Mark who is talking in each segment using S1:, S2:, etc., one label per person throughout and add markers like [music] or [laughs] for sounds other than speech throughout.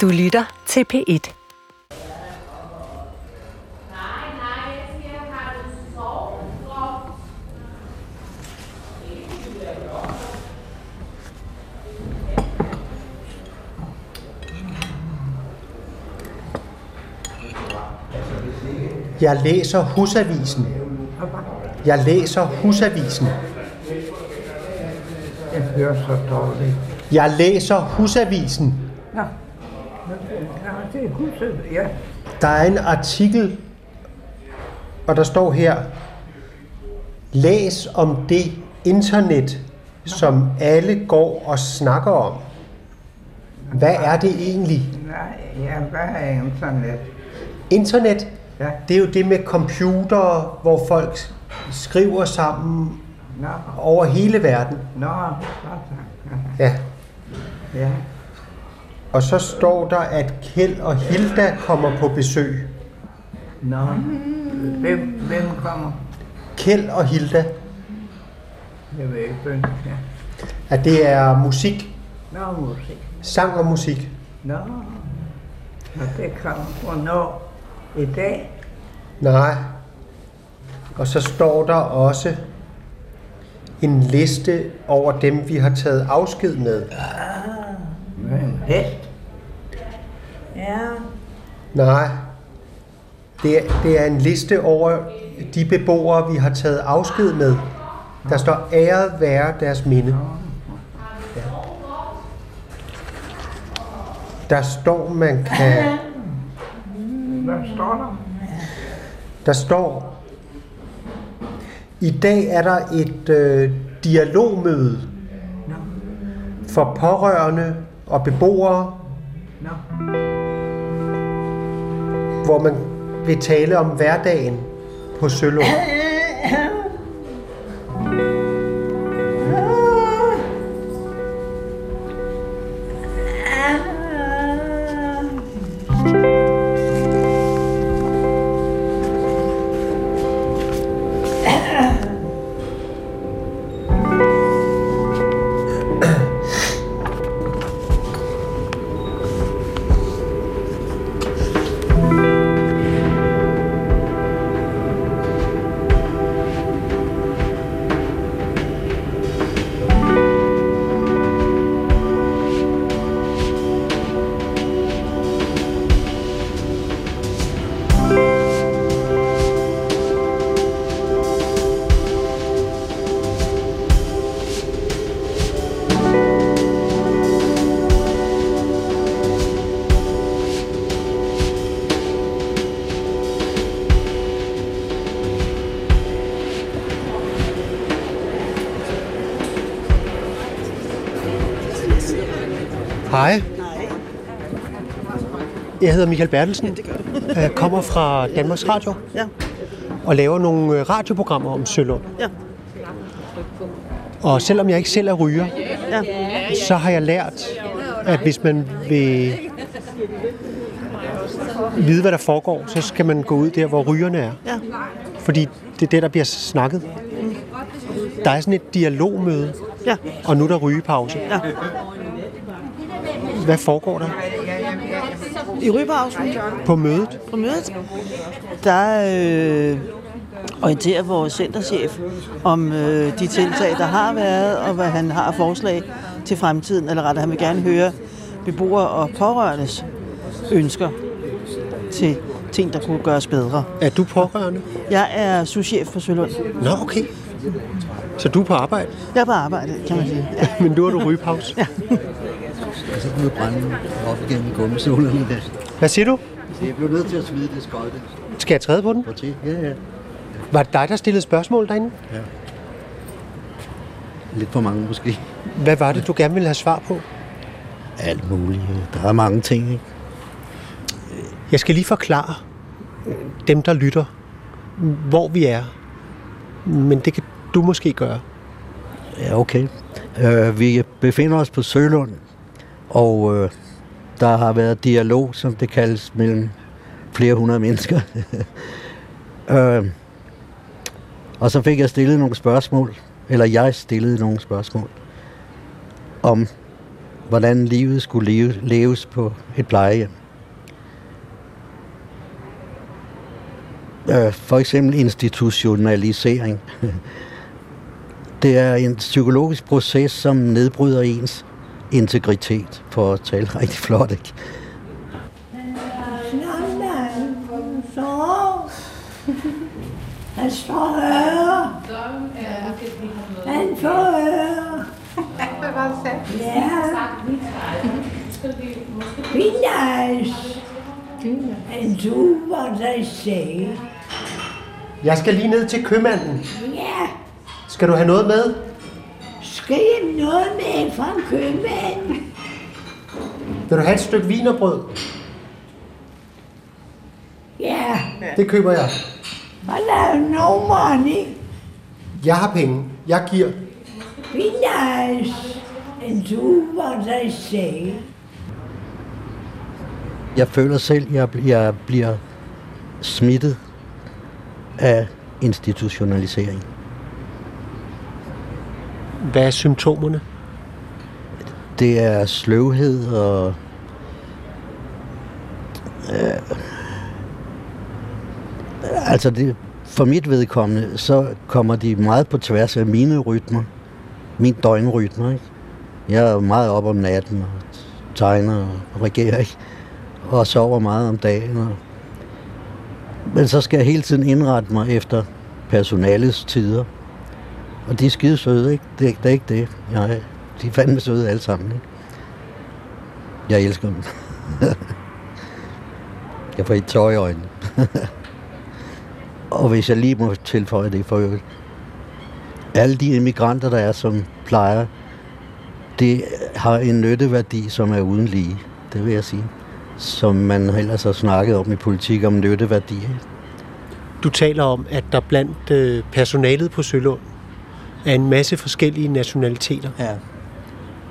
S1: Du lytter til P1.
S2: Jeg læser Husavisen. Jeg læser Husavisen.
S3: Jeg hører så dårligt.
S2: Jeg læser Husavisen.
S3: Nå, Nå, det er huset, ja.
S2: Der er en artikel, og der står her, læs om det internet, som alle går og snakker om. Hvad er det egentlig?
S3: Nej, ja, hvad er internet?
S2: Internet,
S3: Ja,
S2: det er jo det med computere, hvor folk skriver sammen
S3: nå,
S2: over hele verden.
S3: nå. Ja,
S2: Ja. Og så står der, at Kjeld og Hilda kommer på besøg.
S3: Nå, hvem, hvem kommer?
S2: Kjeld og Hilda,
S3: Jeg ved ikke, hvem. Ja.
S2: at det er musik,
S3: Nå, musik.
S2: sang og musik.
S3: Nå, og det kommer hvornår? I dag?
S2: Nej. Og så står der også en liste over dem, vi har taget afsked med.
S3: Med en hest? Ja.
S2: Nej. Det er, det er en liste over de beboere, vi har taget afsked med. Der står æret være deres minde. Ja. Der står, man kan...
S3: Hvad står der?
S2: Der står, i dag er der et øh, dialogmøde for pårørende og beboere,
S3: Nå,
S2: hvor man vil tale om hverdagen på Sølund. [clears throat] Jeg hedder Michael Bertelsen. Jeg kommer fra Danmarks Radio.
S4: Ja.
S2: Og laver nogle øh, radioprogrammer om Sølund.
S4: Ja.
S2: Og selvom jeg ikke selv er ryger,
S4: Ja.
S2: så har jeg lært, at hvis man vil vide, hvad der foregår, så skal man gå ud der, hvor rygerne er.
S4: Ja.
S2: Fordi det er det, der bliver snakket. Der er sådan et dialogmøde,
S4: Ja.
S2: og nu er der rygepause.
S4: Ja.
S2: Hvad foregår der
S4: I Rybausen
S2: på mødet?
S4: på mødet, der øh, orienterer vores centerchef om øh, de tiltag, der har været, og hvad han har forslag til fremtiden. Eller rettere, han vil gerne høre beboere og pårørendes ønsker til ting, der kunne gøres bedre.
S2: Er du pårørende?
S4: Jeg er souschef for Sølund.
S2: Nå, okay. Så du er på arbejde,
S4: Jeg er på arbejde, kan man sige. Ja. [laughs]
S2: men nu har du rygepause. Ja.
S5: Og så kunne jeg brænde op igennem gummisålerne der.
S2: Hvad siger du?
S5: Så jeg blev nødt til at smide det skøjte
S2: Skal jeg træde på den?
S5: på til. Ja, ja.
S2: Var det dig, der stillede spørgsmål derinde?
S5: Lidt for mange måske.
S2: Hvad var det, du gerne ville have svar på?
S5: Alt muligt. Der er mange ting, ikke?
S2: Jeg skal lige forklare øh, dem, der lytter, hvor vi er. Men det kan du måske gøre.
S5: Ja, okay. Uh, vi befinder os på Sølund, og øh, der har været dialog, som det kaldes, mellem flere hundrede mennesker. [laughs] øh, og så fik jeg stillet nogle spørgsmål, eller jeg stillede nogle spørgsmål, om hvordan livet skulle leve, leves på et plejehjem. Øh, For eksempel institutionalisering. [laughs] Det er en psykologisk proces, som nedbryder ens integritet, for at tale rigtig flot, ikke?
S3: Så. Han står her. Han får høre. Ja. Nice. And do what I say.
S2: Jeg skal lige ned til købmanden.
S3: Ja.
S2: Skal du have noget med?
S3: Skal jeg noget med fra købmanden?
S2: Vil du have et stykke vinerbrød?
S3: Ja.
S2: Det køber jeg.
S3: I have no money.
S2: Jeg har penge. Jeg giver.
S3: Be nice. And do what I say.
S5: Jeg føler selv, at jeg, jeg bliver smittet af institutionalisering.
S2: Hvad er symptomerne?
S5: Det er sløvhed og... Øh, altså, det, for mit vedkommende, så kommer de meget på tværs af mine rytmer. Min døgnrytmer, ikke? Jeg er meget op om natten og tegner og regerer, ikke? Og sover meget om dagen. Og... Men så skal jeg hele tiden indrette mig efter personalets tider. Og de er skide søde, ikke? Det, er- det er ikke det. Jeg, de er fandme søde alle sammen, ikke? Jeg elsker dem. [laughs] jeg får et tøj i øjnene. [laughs] og hvis jeg lige må tilføje det for øvrigt. Alle de immigranter, der er som plejer, det har en nytteværdi, som er uden lige. Det vil jeg sige. Som man ellers har snakket om i politik, om nytteværdi.
S2: Du taler om, at der blandt øh, personalet på Sølund er en masse forskellige nationaliteter.
S5: Ja.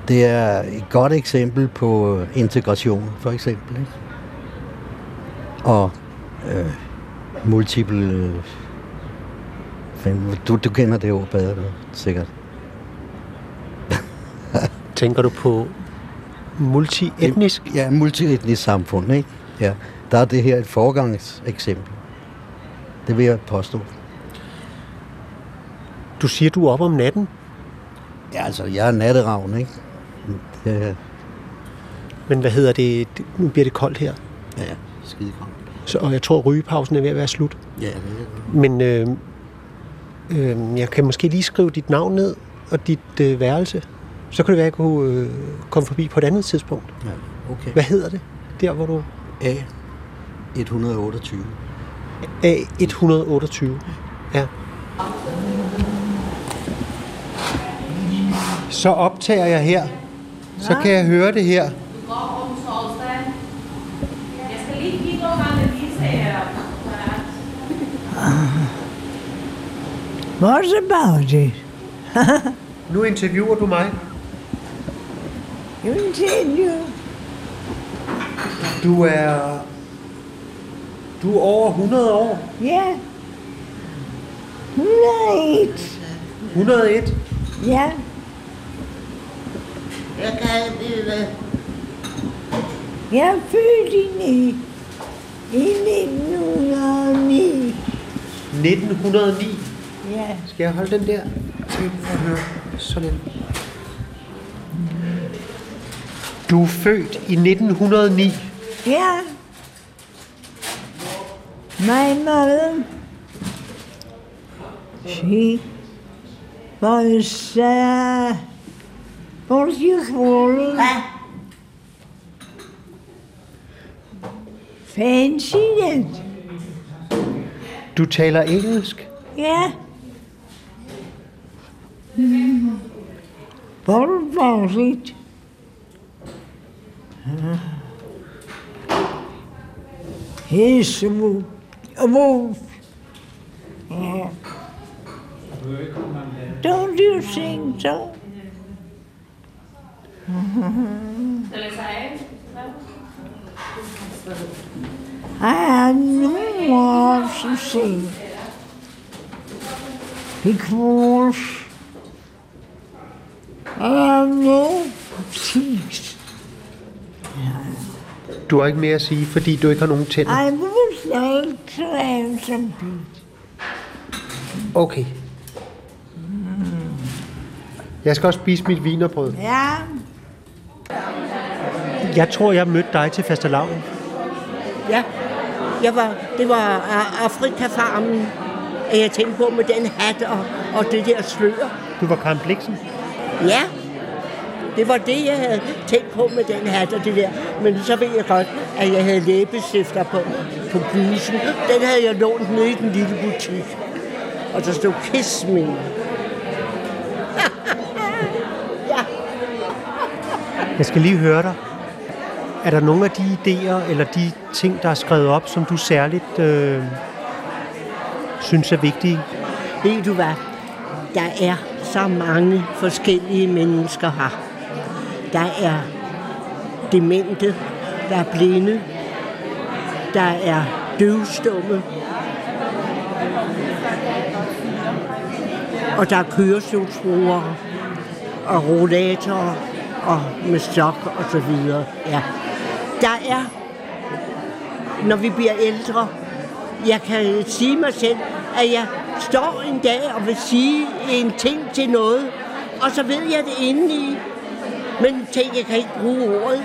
S5: Det er et godt eksempel på øh, integration, for eksempel. Ikke? Og øh, multiple... Øh, du, du kender det ord bedre, sikkert. [laughs]
S2: Tænker du på multietnisk?
S5: Ja, multietnisk samfund, ikke? Ja. Der er det her et forgangseksempel. Det vil jeg påstå.
S2: Du siger, du er op om natten,
S5: Ja, altså, jeg er natteravn, ikke? Det,
S2: men hvad hedder det? Nu bliver det koldt her,
S5: ja, skide godt.
S2: så, og jeg tror, rygepausen er ved at være slut.
S5: Ja, det er
S2: Men øh, øh, jeg kan måske lige skrive dit navn ned og dit øh, værelse. Så kan det være, at jeg kunne øh, komme forbi på et andet tidspunkt.
S5: ja, okay.
S2: Hvad hedder det? Der, hvor du...
S5: A 128.
S2: A128. Ja. Så optager jeg her. Så kan jeg høre det her.
S1: se
S3: What about it? [laughs]
S2: Nu interviewer du mig.
S3: You you.
S2: Du er... Du er over 100 år.
S3: Yeah. Right.
S2: 101.
S3: Ja.
S6: Jeg kan det.
S3: Jeg er født i, i 1909.
S2: 1909.
S3: Ja.
S2: Skal jeg holde den der? Til at høre sådan. Du er født i 1909.
S3: Ja. My mother, she was, uh, what do you call it? Fancy it.
S2: Du taler engelsk.
S3: Ja. What was it? His wolf. A wolf. Yeah. Don't you think so? I had no more to say because I have no tis.
S2: Du har ikke mere at sige, fordi du ikke har nogen tænder?
S3: I would like to have some peace.
S2: Okay. Jeg skal også spise mit vinerbrød.
S3: Ja,
S2: Jeg tror, jeg mødte dig til fastelavn.
S6: Ja, jeg var, det var Afrikafarmen, at jeg tænkte på med den hat og, og det der slør.
S2: Du var Karen Bliksen.
S6: Ja, det var det, jeg havde tænkt på med den hat og det der. Men så ved jeg godt, at jeg havde læbestifter på, på blusen. Den havde jeg lånt nede i den lille butik. Og der stod Kiss Me.
S2: Jeg skal lige høre dig. Er der nogle af de idéer eller de ting, der er skrevet op, som du særligt øh, synes er vigtige?
S6: Ved du hvad? Der er så mange forskellige mennesker her. Der er demente, der er blinde, der er døvstumme, og der er kørestolsbrugere, og rollatorer, og med stok og så videre. Ja. Der er, når vi bliver ældre, jeg kan sige mig selv, at jeg står en dag og vil sige en ting til noget, og så ved jeg det indeni. Men tænk, jeg kan ikke bruge ordet.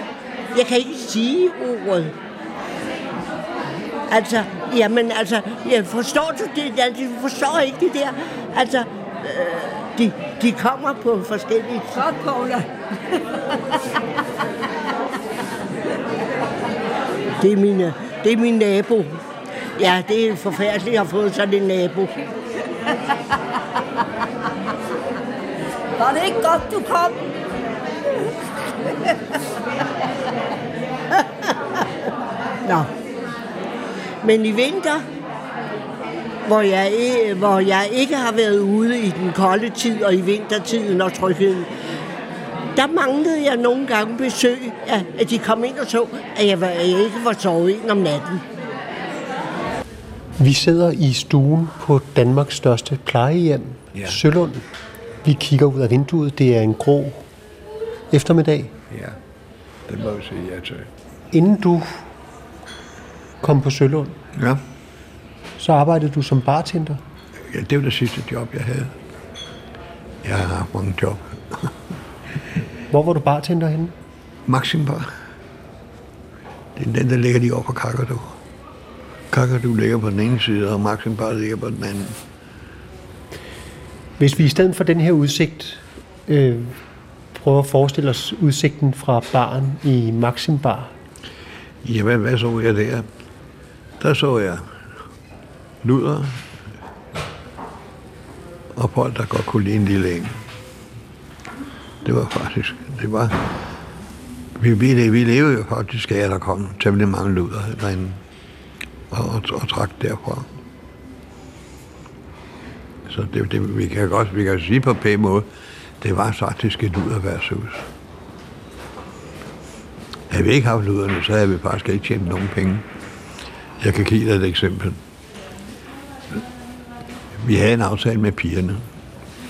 S6: Jeg kan ikke sige ordet. Altså, jamen altså, jeg forstår du det? Altså, du forstår ikke det der. Altså, øh, de, de kommer på forskellige...
S3: så Paula.
S6: Det er, mine, det er min nabo. Ja, det er forfærdeligt at have fået sådan en nabo.
S3: Var det ikke godt, du kom?
S6: Nå. Men i vinter, hvor jeg, i- hvor jeg ikke har været ude i den kolde tid og i vintertiden og trygheden, der manglede jeg nogle gange besøg, af, at de kom ind og så, at jeg, var, at jeg ikke var sovet ind om natten.
S2: Vi sidder i stuen på Danmarks største plejehjem. Ja. Sølund. Vi kigger ud af vinduet. Det er en grå eftermiddag.
S7: Ja, det må vi sige ja til.
S2: Inden du kom på Sølund,
S7: Ja,
S2: så arbejdede du som bartender.
S7: ja det var det sidste job, jeg havde. Jeg har haft mange job.
S2: Hvor var du bartender henne?
S7: Maxim Bar. Det er den, der ligger lige over på Kakadu. Kakadu ligger på den ene side, og Maxim Bar ligger på den anden.
S2: Hvis vi i stedet for den her udsigt øh, prøver at forestille os udsigten fra baren i Maxim Bar,
S7: Ja, hvad, hvad så jeg der? Der så jeg luder og folk, der godt kunne lide en lille en. Det var faktisk, det var, vi, vi, vi levede jo faktisk af, at der kom temmelig mange luder derinde og, og, og trak derfra. Så det, det, vi kan godt vi kan sige på pæn måde, det var faktisk et luderværtshus. Havde vi ikke haft luderne, så havde vi faktisk ikke tjent nogen penge. Jeg kan give dig et eksempel. Vi havde en aftale med pigerne.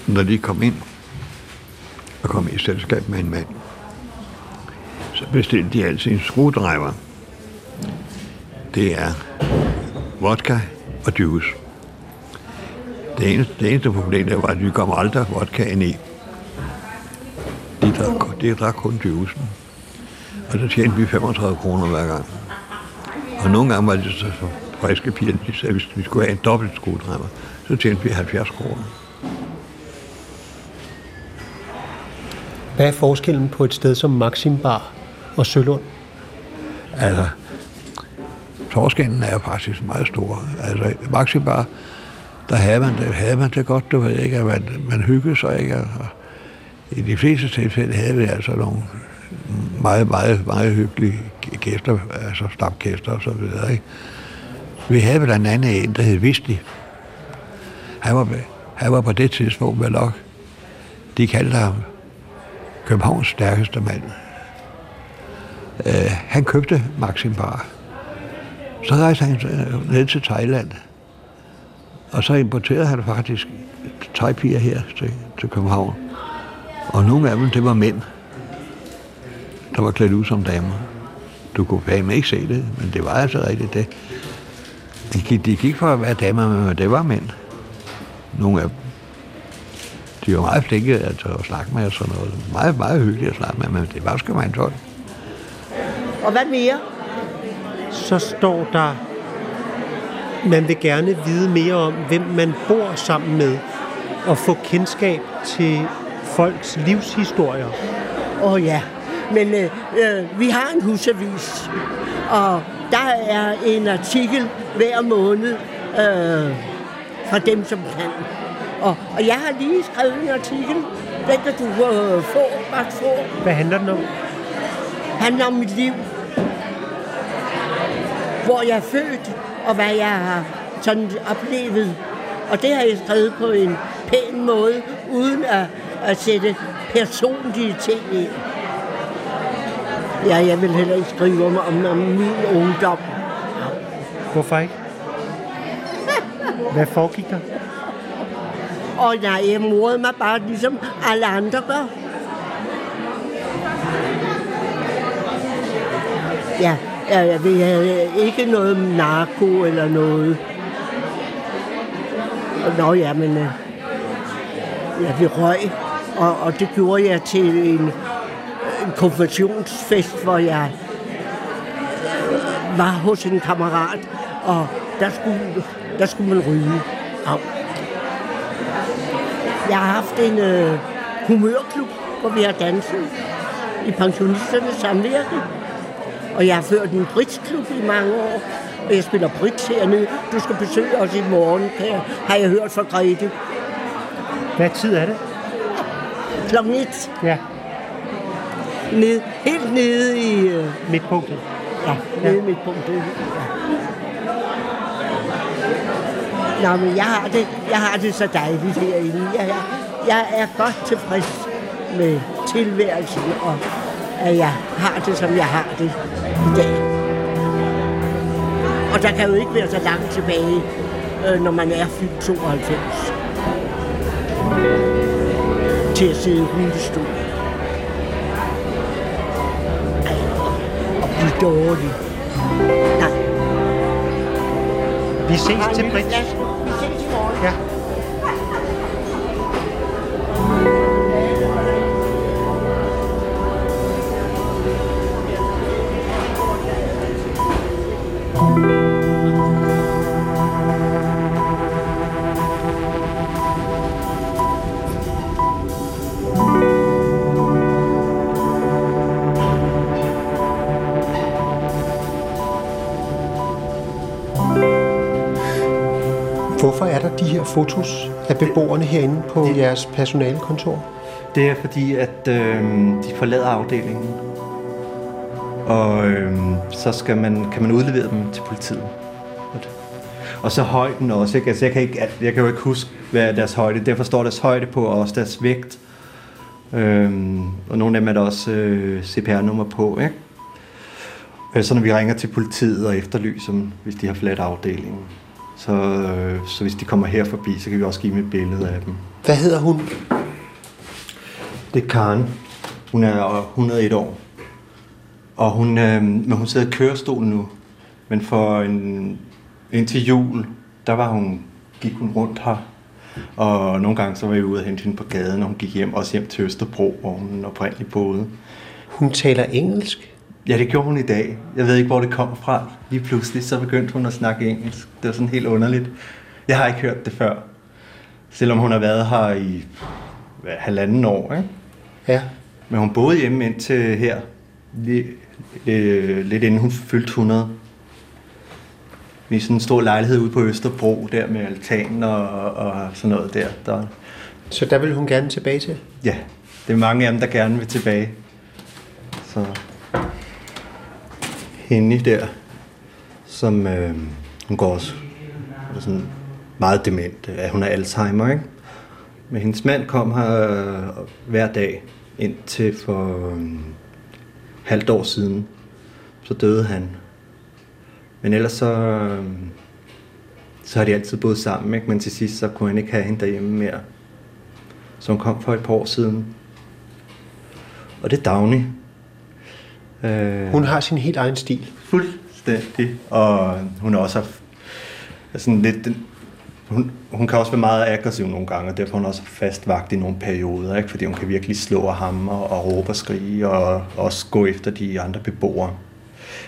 S7: Når de kom ind og kom i selskab med en mand, så bestilte de altid en skruedriver. Det er vodka og juice. Det eneste, det eneste problem der var, at vi kom aldrig vodkaen i. De drak, de drak kun juicen. Og så tjente vi 35 kroner hver gang. Og nogle gange var det så, friske piger, de sagde, at vi skulle have en dobbelt skruedriver så tjente vi 70 kroner.
S2: hvad er forskellen på et sted som Maxim Bar og Sølund?
S7: Altså, forskellen er faktisk meget stor. Altså, Maxi Bar, der havde man det, havde man det godt, du ved ikke, at man, man hyggede sig ikke. Og I de fleste tilfælde havde vi altså nogle meget, meget, meget hyggelige gæster, altså stamgæster og så videre. Ikke? Vi havde blandt andet en, der hed Visti. Han var, han var på det tidspunkt vel nok, de kaldte ham Københavns stærkeste mand. Uh, han købte Maxim Bar. Så rejste han ned til Thailand. Og så importerede han faktisk thaipiger her til, til København. Og nogle af dem, det var mænd. der var klædt ud som damer. Du kunne fandme ikke se det, men det var altså rigtigt det. De, gik- de gik for at være damer, men det var mænd. Nogle af. De var meget flinke altså, at snakke med og sådan noget. Meget, meget hyggeligt at snakke med, men det var sgu meget tolv.
S6: Og hvad mere?
S2: Så står der, man vil gerne vide mere om, hvem man bor sammen med, og få kendskab til folks livshistorier.
S6: Åh oh, ja, men øh, øh, vi har en husavis, og der er en artikel hver måned øh, fra dem, som kan. Og, og jeg har lige skrevet en artikel, den kan du øh, få, godt få.
S2: Hvad handler den om?
S6: handler om mit liv. Hvor jeg er født, og hvad jeg har sådan oplevet. Og det har jeg skrevet på en pæn måde, uden at, at sætte personlige ting ind. Ja, jeg vil heller ikke skrive om, om, om min ungdom.
S2: Hvorfor ikke? Hvad foregik der?
S6: Og nej, jeg morede mig bare ligesom alle andre gør. Ja, ja, ja vi havde ikke noget narko eller noget. Nå ja, men øh, ja, vi røg, og, og det gjorde jeg til en, en konfirmationsfest, hvor jeg var hos en kammerat, og der skulle, der skulle man ryge. Ja. Jeg har haft en øh, humørklub, hvor vi har danset i pensionisternes samvirke. Og jeg har ført en bridgeklub i mange år, og jeg spiller bridge hernede. Du skal besøge os i morgen, jeg, har jeg hørt fra Grete.
S2: Hvad tid er det?
S6: Klokken et,
S2: Ja,
S6: ned, helt nede i... Øh,
S2: midtpunktet.
S6: ja, nede i midtpunktet. Ja. Nå, men jeg har, det, jeg har det så dejligt herinde. Jeg, jeg, jeg er godt tilfreds med tilværelsen, og at jeg har det, som jeg har det i dag. Og der kan jo ikke være så langt tilbage, øh, når man er fyldt 92. Til at sidde i rullestol. Og blive dårlig. Nej.
S2: Vi ses til
S6: lille
S2: fotos af beboerne herinde på jeres personalekontor?
S8: Det er fordi, at øh, de forlader afdelingen. Og øh, så skal man, kan man udlevere dem til politiet. Og så højden også. Ikke? Altså, jeg, kan ikke, jeg kan jo ikke huske, hvad er deres højde. Derfor står deres højde på, og også deres vægt. Øh, og nogle af dem er der også øh, CPR-nummer på. Ikke? Øh, Så når vi ringer til politiet og efterlyser dem, hvis de har forladt afdelingen. Så, øh, så hvis de kommer her forbi, så kan vi også give dem et billede af dem.
S2: Hvad hedder hun?
S8: Det er Karen. Hun er 101 år. Og hun, øh, men hun sidder i kørestol nu. Men for en, indtil jul, der var hun, gik hun rundt her. Og nogle gange så var vi ude og hente hende på gaden, og hun gik hjem, også hjem til Østerbro, hvor hun oprindeligt boede.
S2: Hun taler engelsk.
S8: Ja, det gjorde hun i dag. Jeg ved ikke, hvor det kom fra. Lige pludselig så begyndte hun at snakke engelsk. Det var sådan helt underligt. Jeg har ikke hørt det før. Selvom hun har været her i hvad, halvanden år, ikke?
S2: Ja.
S8: Men hun boede hjemme indtil her, lige, øh, lidt inden hun fyldte 100. I sådan en stor lejlighed ude på Østerbro, der med altan og, og sådan noget der. der.
S2: Så der vil hun gerne tilbage til?
S8: Ja, det er mange af dem, der gerne vil tilbage. Så hende der, som øh, hun går også er sådan meget dement. Øh, ja, hun er Alzheimer, ikke? Men hendes mand kom her øh, hver dag indtil for øh, halvt år siden. Så døde han. Men ellers så, øh, så har de altid boet sammen, ikke? Men til sidst så kunne han ikke have hende derhjemme mere. Så hun kom for et par år siden. Og det er Dagny. Øh,
S2: Hun har sin helt egen stil.
S8: Fuldstændig. Og hun er også sådan lidt... Den, hun, hun kan også være meget aggressiv nogle gange, og derfor er hun også fast vagt i nogle perioder, ikke? fordi hun kan virkelig slå og hamre og råbe og skrige, og også gå efter de andre beboere.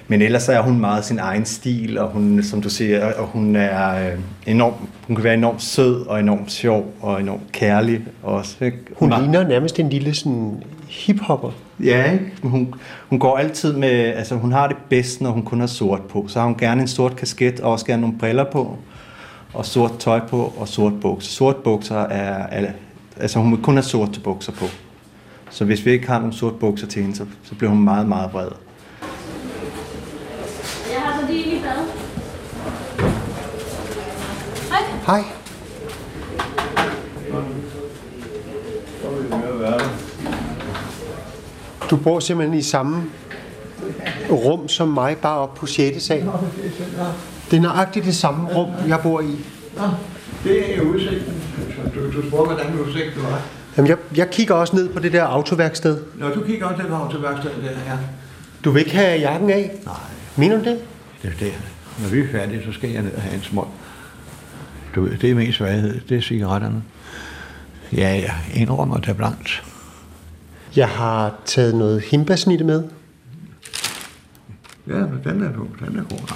S8: Men ellers er hun meget sin egen stil, og hun, som du siger, og hun er øh, enorm, hun kan være enormt sød og enormt sjov og enormt kærlig også. Ikke?
S2: Hun
S8: er-
S2: ligner nærmest en lille sådan hiphopper.
S8: Ja, ikke? Hun, hun går altid med, altså hun har det bedst, når hun kun har sort på. Så har hun gerne en sort kasket, og også gerne nogle briller på, og sort tøj på, og sort bukser. Sort bukser er, er altså hun vil kun have sorte bukser på. Så hvis vi ikke har nogle sorte bukser til hende, så, så bliver hun meget, meget vred.
S1: Jeg har så lige lige bad. Hej.
S2: Hej. Du bor simpelthen i samme rum som mig, bare op på 6. sal. Det er nøjagtigt det samme rum, jeg bor i.
S7: Det er udsigten. Du, du spurgte, hvordan udsigten var.
S2: Jamen, jeg, jeg kigger også ned på det der autoværksted.
S7: Når du kigger også lidt over til værkstedet der, ja.
S2: Du vil ikke have jakken af?
S7: Nej.
S2: Mener du det?
S7: Det er det. Når vi er færdige, så skal jeg ned og have en små. Du ved, det er mest svaghed. Det er cigaretterne. Ja, jeg indrømmer det blankt.
S2: Jeg har taget noget himbasnitte med.
S7: Ja, men den er, du- den er god.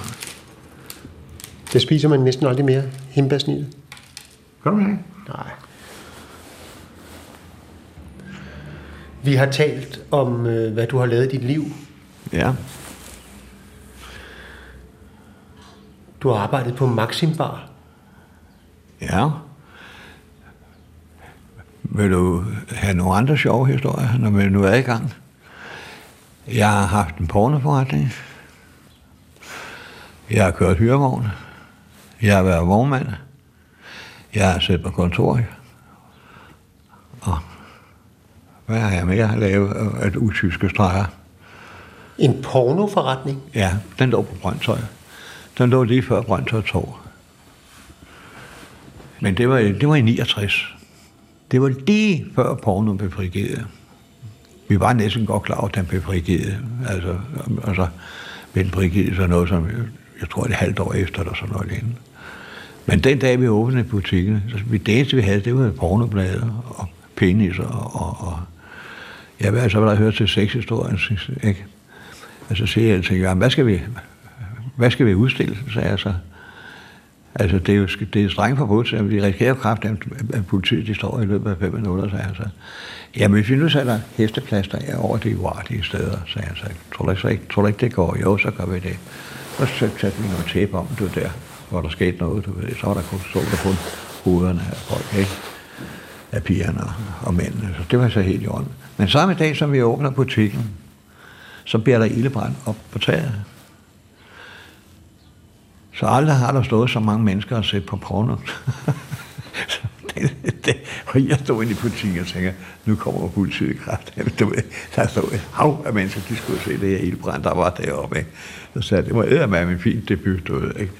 S2: Det spiser man næsten aldrig mere, himbasnitte.
S7: Gør du ikke?
S2: Nej. Vi har talt om, øh, hvad du har lavet i dit liv.
S7: Ja.
S2: Du har arbejdet på Maxim Bar.
S7: Ja. Vil du have nogle andre sjove historier, når vi nu er i gang? Jeg har haft en pornoforretning. Jeg har kørt hyrevogn. Jeg har været vognmand. Jeg har siddet på kontor. Og hvad har jeg mere lavet af utyske streger?
S2: En pornoforretning.
S7: Ja, den lå på Brøndshøj. Den lå lige før Brøndshøj Torv. Men det var, det var i 69. Det var lige før porno blev frigivet. Vi var næsten godt klar over, at den blev frigivet. Altså, altså blev frigivet så noget som, jeg tror det er halvt år efter, eller sådan noget lignende. Men den dag, vi åbnede butikken, så det eneste, vi havde, det var pornoblade og penis og, og, og jeg vil altså der hørt til sexhistorien, ikke? Altså siger jeg til hvad skal vi, hvad skal vi udstille, sagde jeg så. Altså, Altså, det er jo det er strengt forbudt, at vi risikerer jo kraft, at politiet de står i løbet af fem minutter, sagde han så. Jamen, hvis vi nu sætter hesteplaster over de uartige steder, sagde jeg så. Tror du ikke, ikke, tror du ikke det går? Jo, så gør vi det. Og så satte vi noget tæppe om, du der, hvor der skete noget, du ved. Så var der kun, så der kun hovederne af folk, ikke? Af pigerne og, og mændene. Så det var så helt i orden. Men samme dag, som vi åbner butikken, så bliver der ildebrand op på taget. Så aldrig har der stået så mange mennesker og set på porno. [laughs] Det, det, og jeg stod inde i butikken og tænker, nu kommer politiet i kraft. [laughs] Du ved, Der stod et hav af mennesker, de skulle se det her ildbrand, der var deroppe. Ikke? Så sagde jeg, det var med en fin debut, du ved. Ikke?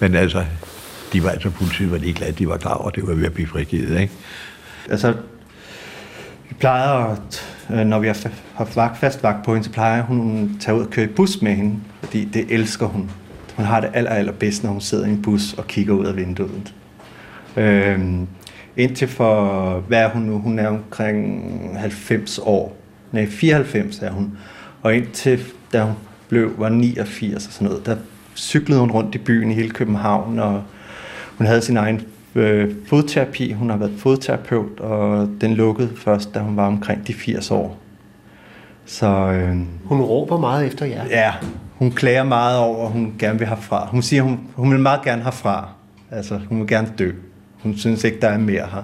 S7: Men altså, de var altså, politiet var ligeglade, de var klar over, det var ved at blive frigivet. Ikke?
S8: Altså, vi plejer at, øh, når vi har haft vagt, fast vagt på hende, så plejer hun at tage ud og køre i bus med hende, fordi det elsker hun. Hun har det aller, allerbedst, når hun sidder i en bus og kigger ud af vinduet. Øhm, indtil for, hvad er hun nu? Hun er omkring 90 år. Nej, 94 er hun. Og indtil da hun blev, var 89 og sådan noget, der cyklede hun rundt i byen i hele København, og hun havde sin egen øh, fodterapi. Hun har været fodterapeut, og den lukkede først, da hun var omkring de 80 år. Så øh,
S2: Hun råber meget efter jer.
S8: ja, hun klager meget over, at hun gerne vil herfra. Hun siger, hun, hun vil meget gerne herfra. Altså, hun vil gerne dø. Hun synes ikke, der er mere her.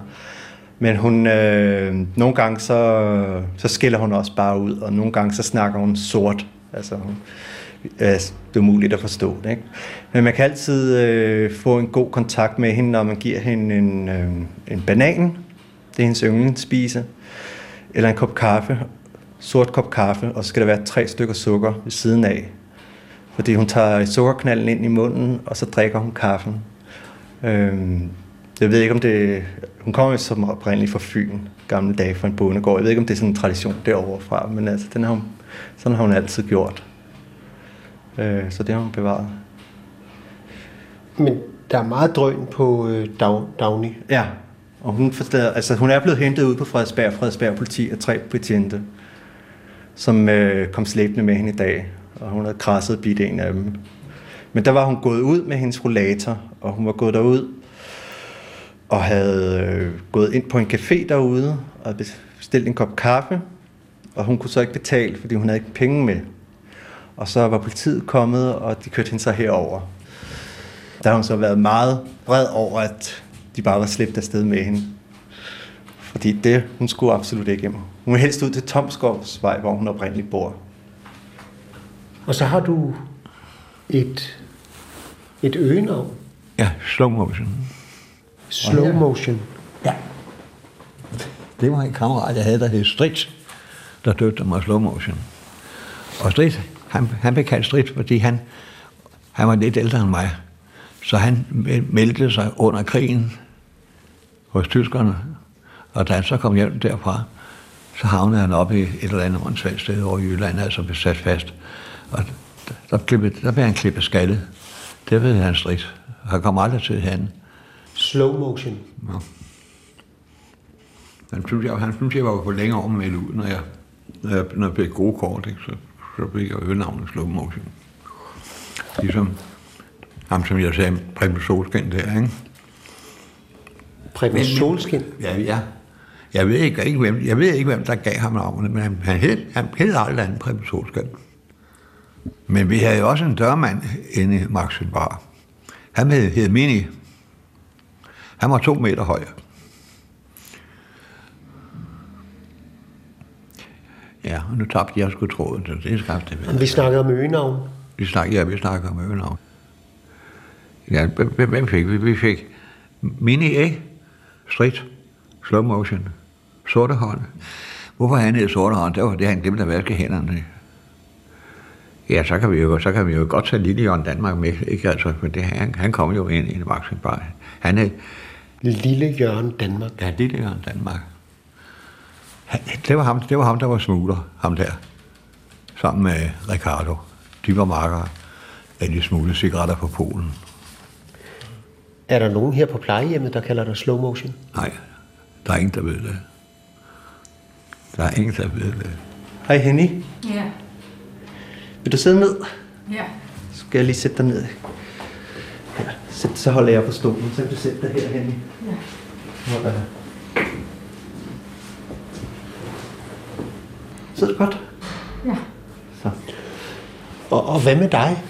S8: Men hun, øh, nogle gange så, så skiller hun også bare ud, og nogle gange så snakker hun sort. Altså, hun, øh, det er umuligt at forstå det. Ikke? Men man kan altid øh, få en god kontakt med hende, når man giver hende en, øh, en banan. Det er hendes yndlingsspise. Eller en kop kaffe. Sort kop kaffe, og så skal der være tre stykker sukker ved siden af. Fordi hun tager sukkerknallen ind i munden, og så drikker hun kaffen. Øhm, jeg ved ikke, om det... Hun kommer jo som oprindeligt fra Fyn, gamle dage fra en bondegård. Jeg ved ikke, om det er sådan en tradition derovre fra, men altså, den har hun Sådan har hun altid gjort. Øh, så det har hun bevaret.
S2: Men der er meget drøn på øh, Dag, Dagny.
S8: Ja, og hun, forstår, altså, hun er blevet hentet ud på Frederiksberg, Frederiksberg politi af tre betjente, som øh, kom slæbende med hende i dag, og hun havde krasset bidt en af dem. Men der var hun gået ud med hendes rollator, og hun var gået derud og havde øh, gået ind på en café derude og bestilt en kop kaffe, og hun kunne så ikke betale, fordi hun havde ikke penge med. Og så var politiet kommet, og de kørte hende så herover. Der har hun så været meget vred over, at de bare var slæbt afsted med hende. Fordi det, hun skulle absolut ikke hjem. Hun ville helst ud til Tomskovsvej, hvor hun oprindeligt bor.
S2: Og så har du et, et øgenavn.
S7: Ja, slow motion.
S2: Slow motion.
S7: Ja. Det var en kammerat, jeg havde, der hed Strit, der døbte mig slow motion. Og Strit, han, han blev kaldt Strit, fordi han, han var lidt ældre end mig. Så han meldte sig under krigen hos tyskerne, og da han så kom hjem derfra, så havnede han op i et eller andet åndssvagt sted over i Jylland, altså blev sat fast. Og der, klippet, der blev han klippet skaldet. Det ved han stridt. Han kom aldrig til han.
S2: Slow motion.
S7: Ja. Han synes, jeg, han synes, jeg var på længere om med ud, når jeg, når jeg, når jeg blev gode kort, ikke? Så, så fik jeg øgenavnet slow motion. Ligesom ham, som jeg sagde, Preben Solskin der, ikke?
S2: Preben Solskin?
S7: Ja, ja. Jeg ved ikke, ikke hvem, jeg ved ikke, hvem der gav ham navnet, men han, han hed, han hed aldrig andet Preben Solskin. Men vi havde jo også en dørmand inde i Maxim Bar. Han hed, hed Mini. Han var to meter høj. Ja, og nu tabte jeg sgu tråden, så det skabte det.
S2: Vi snakkede om øgenavn.
S7: Vi snakkede, ja, vi snakkede om øgenavn. Ja, hvem fik vi? Vi fik Mini A, Street, Slow Motion, Sorte Hånd. Hvorfor han hed Sorte Hånd? Det var det, han glemte at vaske hænderne. Ja, så kan vi jo, så kan vi jo godt tage Lille Jørgen Danmark med, ikke altså, men det, han, han kom jo ind i en vaccinbar. Han er...
S2: Lille Jørgen Danmark?
S7: Ja, Lille Jørgen Danmark. Han, det, var ham, det var ham, der var smugler, ham der, sammen med Ricardo. De var markere af de smugle cigaretter på Polen.
S2: Er der nogen her på plejehjemmet, der kalder dig slow motion?
S7: Nej, der er ingen, der ved det. Der er ingen, der ved det.
S8: Hej Henny.
S1: Ja.
S8: Vil du sidde ned?
S1: Ja.
S8: Så skal jeg lige sætte dig ned. Ja, sæt, så holder jeg på stolen, så kan du sætte dig her, Henny.
S1: Ja.
S8: Holder jeg. Sidder du godt?
S1: Ja.
S8: Så.
S2: Og, og hvad med dig?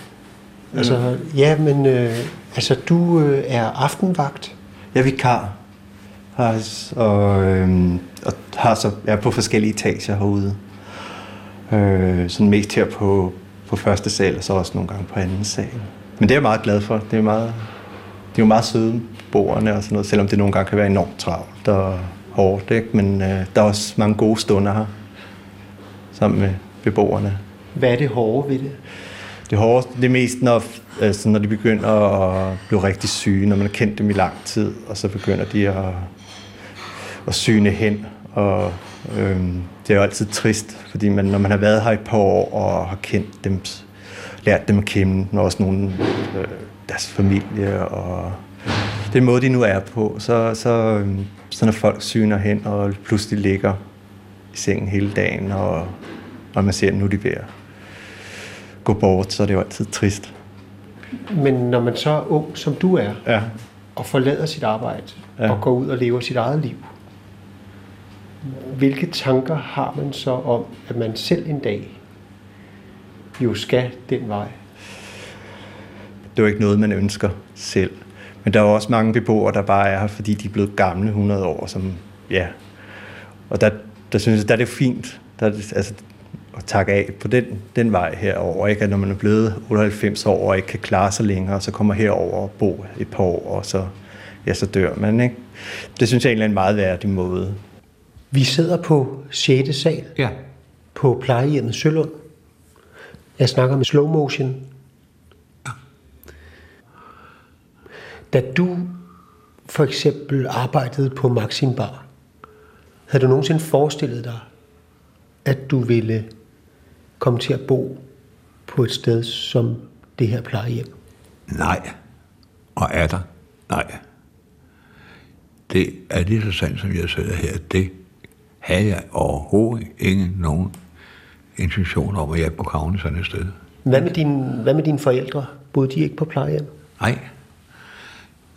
S2: Altså, ja, men øh, altså, du øh, er aftenvagt.
S8: Jeg er vikar. Har, og, øh, og har så, jeg er på forskellige etager herude. Øh, sådan mest her på, på første sal, og så også nogle gange på anden sal. Men det er jeg meget glad for. Det er, meget, det er jo meget søde beboerne og sådan noget, selvom det nogle gange kan være enormt travlt og hårdt. Ikke? Men øh, der er også mange gode stunder her, sammen med beboerne.
S2: Hvad er det hårde ved det?
S8: Det hårde, det er mest, når, altså, når de begynder at blive rigtig syge, når man har kendt dem i lang tid, og så begynder de at, at syne hen. Og det er jo altid trist, fordi man, når man har været her i et par år og har kendt dem, lært dem at kende, når også nogle øh, deres familie og den måde, de nu er på, så, så, øhm, så når folk syner hen og pludselig ligger i sengen hele dagen, og, og man ser, at nu er de ved at gå bort, så er det jo altid trist.
S2: Men når man så er ung, som du er,
S8: Ja.
S2: og forlader sit arbejde,
S8: ja.
S2: og går ud og lever sit eget liv, hvilke tanker har man så om, at man selv en dag jo skal den vej?
S8: Det er jo ikke noget, man ønsker selv. Men der er også mange beboere, der bare er her, fordi de er blevet gamle 100 år. Som, ja. Og der, der synes jeg, der er det fint der er det, altså, at takke af på den, den vej herover. Ikke? At når man er blevet 98 år og ikke kan klare sig længere, så kommer herover og bo et par år, og så, ja, så dør man. Ikke? Det synes jeg egentlig er en meget værdig måde.
S2: Vi sidder på 6. sal
S7: Ja.
S2: på plejehjemmet Sølund. Jeg snakker med slow motion. Da du for eksempel arbejdede på Maxim Bar, havde du nogensinde forestillet dig, at du ville komme til at bo på et sted som det her plejehjem?
S7: Nej. Og er der? Nej. Det er lige så sandt, som jeg sidder her. Det havde jeg overhovedet ingen nogen intention om at jeg kunne havne sådan et sted.
S2: Hvad med, din, hvad med dine forældre? Boede de ikke på plejehjem?
S7: Nej.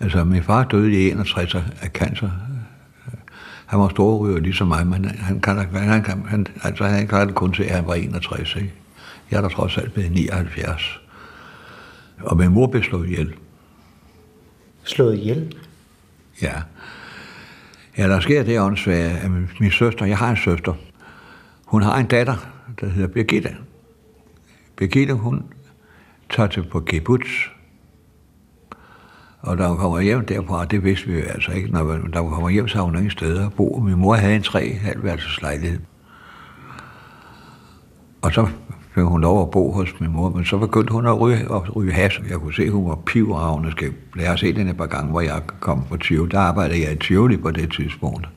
S7: Altså, min far døde i 61 af cancer. Han var storryger ligesom mig, men han kan, han, kan, han, altså, han kan det kun til, at han var 61. Ikke? Jeg er der trods alt blevet 79. Og min mor blev slået ihjel.
S2: Slået ihjel?
S7: Ja. Ja, der sker det åndssvage, at min, min søster, jeg har en søster, hun har en datter, der hedder Birgitte. Birgitte, hun tager til på kibbutz, og da hun kommer hjem derfra, det vidste vi jo altså ikke, når man, da hun kommer hjem, så har hun ingen steder at bo. Min mor havde en tre halvværelses lejlighed. Og så fik hun lov at bo hos min mor, men så begyndte hun at ryge, at ryge has. Jeg kunne se, at hun var pivravende skæv. Jeg har set hende et par gange, hvor jeg kom på Tivoli. Der arbejdede jeg i Tivoli på det tidspunkt.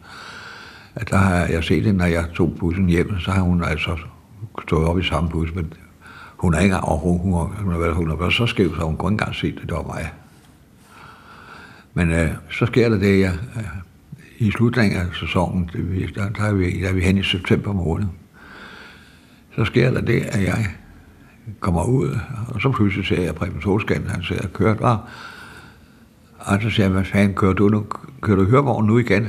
S7: At der har jeg set hende, når jeg tog bussen hjem, så har hun altså stået op i samme bus, men hun er ikke overhovedet, hun, hun, hun, hun, hun har været så skæv, så hun kunne ikke engang se det, det var mig. Men øh, så sker der det, jeg, øh, i slutningen af sæsonen, det, der, der, er vi, der er vi hen i september måned, så sker der det, at jeg kommer ud, og så pludselig ser jeg Preben Solskan, han ser kørt var. Og så siger jeg, hvad fanden, kører du nu? Kører du hørvognen nu igen?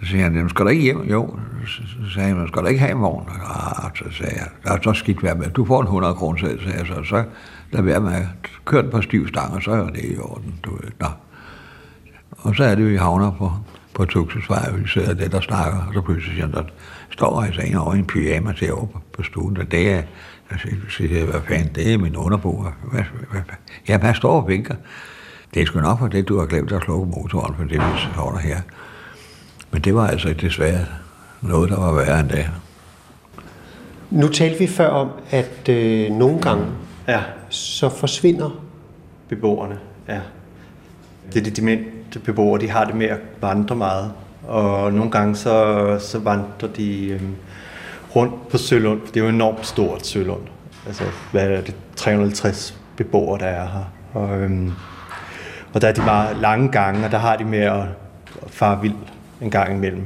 S7: Så siger han, jamen skal du ikke hjem? Jo. Så sagde han, skal du ikke have en vogn? Og så sagde jeg, der er så skidt værd med. Du får en 100 kroner selv, sagde jeg så. Så lad være med at køre den på stiv stang, og så er det i orden. Du ved. Nå. Og så er det jo, vi havner på, på Tuxesvej, og vi sidder der, der snakker, og så pludselig siger han, står altså en over i en pyjama til over på stuen, og det er, så siger jeg, hvad fanden, det er min underbo. Hvad, hvad, hvad, ja, hvad står og vinker? Det er sgu nok for det, du har glemt at slukke motoren, for det vi holder her. Men det var altså desværre noget, der var værre end det.
S2: Nu talte vi før om, at øh, nogle gange,
S8: Ja,
S2: så forsvinder
S8: beboerne, ja. Det er de demente beboere, de har det med at vandre meget. Og nogle gange så, så vandrer de øh, rundt på Sølund. for Det er jo enormt stort Sølund. Altså, hvad er det? 350 beboere, der er her. Og, øhm, og der er de meget lange gange, og der har de med at fare vild en gang imellem.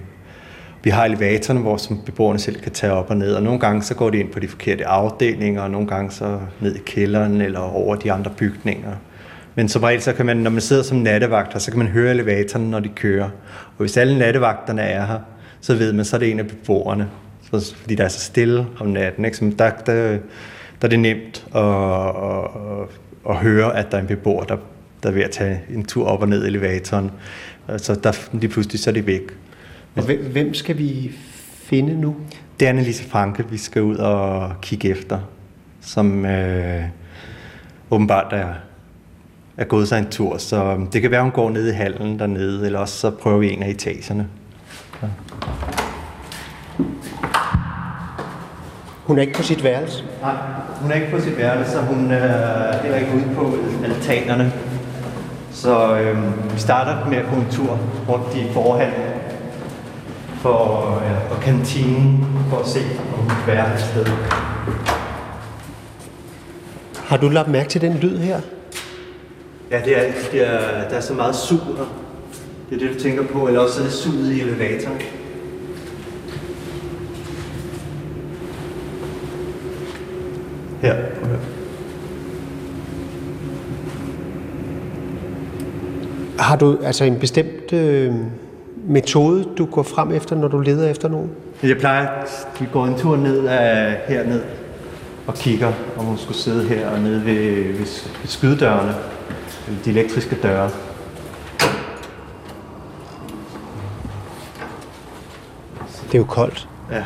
S8: Vi har elevatorerne, hvor som beboerne selv kan tage op og ned, og nogle gange så går de ind på de forkerte afdelinger, og nogle gange så ned i kælderen eller over de andre bygninger. Men som regel, så kan man, når man sidder som nattevagter, så kan man høre elevatoren, når de kører. Og hvis alle nattevagterne er her, så ved man, så er det en af beboerne. Så, fordi der er så stille om natten. Ikke? Så der, der, der er det nemt at, at, at høre, at der er en beboer, der, der er ved at tage en tur op og ned i elevatoren. Så der, lige pludselig så er de væk.
S2: Og hvem, hvem skal vi finde nu?
S8: Det er Annelise Franke, vi skal ud og kigge efter, som øh, åbenbart er, er gået sig en tur. Så det kan være, hun går ned i hallen dernede, eller også så prøver vi en af etagerne.
S2: Hun er ikke på sit værelse.
S8: Nej, hun er ikke på sit værelse, så hun er heller ikke ude på altanerne. Så øh, vi starter med at gå en tur rundt i forhallen for, øh, og kantinen for at se, om hun kan være et sted.
S2: Har du lagt mærke til den lyd her?
S8: Ja, det er, det er, der er så meget sug her. Det er det, du tænker på, eller også er det suget i elevatoren. Her, prøv at høre.
S2: Har du altså en bestemt øh, metode, du går frem efter, når du leder efter nogen?
S8: Jeg plejer, vi går en tur ned af herned og kigger, om hun skulle sidde her og nede ved, ved, ved skydedørene, de elektriske døre.
S2: Det er jo koldt.
S8: Ja.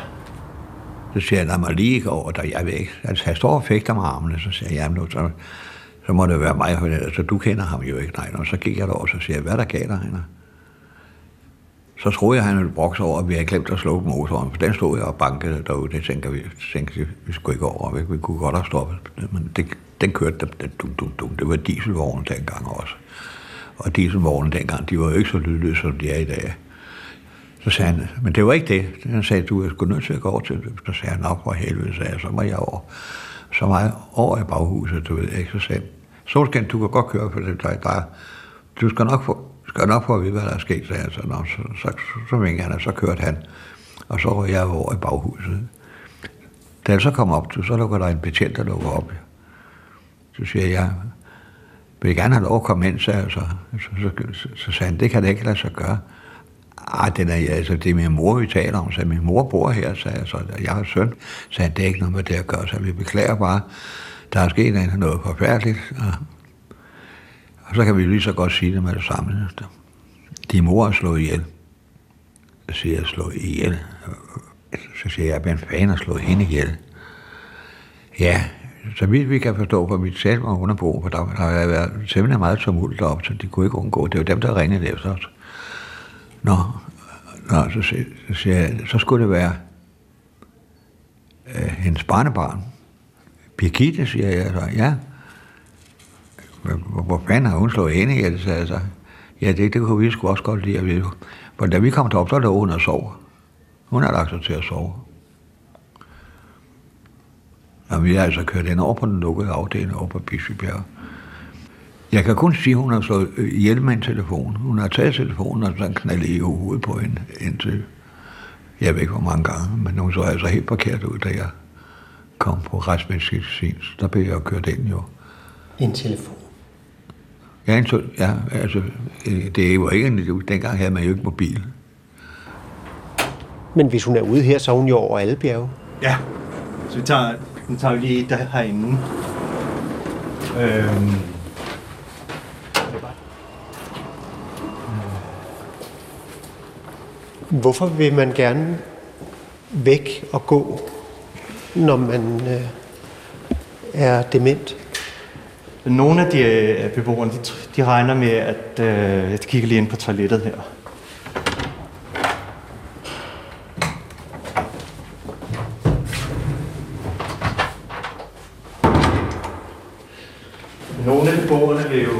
S7: Så siger jeg, lad mig lige gå over der, jeg ikke. Altså, han står og fægter med armene, så siger jeg, jamen nu, så, så må det være mig, for altså, du kender ham jo ikke. Nej, og så gik jeg derover, så siger jeg, hvad er der gav dig, Heiner? Så troede jeg, han ville brokse over, at vi havde glemt at slukke motoren, for den stod jeg og bankede derude. Det tænker vi, tænker vi, vi skulle ikke over, vi, vi kunne godt have stoppet. Men det, den kørte, den, den, dum, dum, dum. det var dieselvognen dengang også. Og dieselvognen dengang, de var jo ikke så lydløse, som de er i dag. Så sagde han, men det var ikke det. Han sagde, du er sgu nødt til at gå over til det. Så sagde han, nok for helvede, sagde jeg, så må jeg over. Så meget over i baghuset, du ved ikke. Så sagde han, Solskin, du kan godt køre, for det der, der du skal nok få, skal nok få at vide, hvad der er sket, sagde jeg Så, nå, så, så, så, så vinkede han, og så kørte han. Og så var jeg over i baghuset. Da jeg så kom op, så lukker der en betjent, der lukker op. Så siger jeg, vil jeg gerne have lov at komme ind, sagde jeg så. Så, så, så, så sagde han, det kan det ikke lade sig gøre. Ej, den er, altså, det er min mor, vi taler om, så min mor bor her, sagde jeg så. Jeg har søn, sagde han, det er ikke noget med det at gøre, så vi beklager bare. Der er sket noget forfærdeligt. Og så kan vi lige så godt sige det med det samme. Din mor er slået ihjel. Så siger jeg, slået ihjel. Så siger jeg, hvem fanden har slået hende ihjel. Ja, så vidt vi kan forstå på mit selv og underbo, for der, der har været simpelthen meget tumult deroppe, så de kunne ikke undgå. Det var dem, der ringede efter os. Nå, nå så, så, siger jeg, så skulle det være øh, hendes barnebarn. Birgitte, siger jeg så. Ja. Hvor, hvor fanden har hun slået hende ihjel, sagde jeg så. Ja, det, det kunne vi sgu også godt lide at vide. For da vi kom derop, så lå hun og sov. Hun har lagt sig til at sove. Og vi har altså kørt ind over på den lukkede afdeling over på Bispebjerg. Jeg kan kun sige, at hun har slået øh, ihjel med en telefon. Hun har taget telefonen og så knaldet i hovedet på hende indtil, jeg ved ikke hvor mange gange, men hun så altså helt forkert ud, da jeg kom på retsmedicinsk. Der blev jeg kørt ind jo.
S2: En telefon?
S7: Ja, en, ja altså, det var ikke en, dengang havde man jo ikke mobil.
S2: Men hvis hun er ude her, så er hun jo over alle bjerge.
S8: Ja, så vi tager, nu tager vi lige der herinde. Øhm.
S2: Hvorfor vil man gerne væk og gå, når man øh, er dement?
S8: Nogle af de øh, beboerne, de, de regner med, at øh, jeg kigger lige ind på toilettet her. Nogle af beboerne vil jo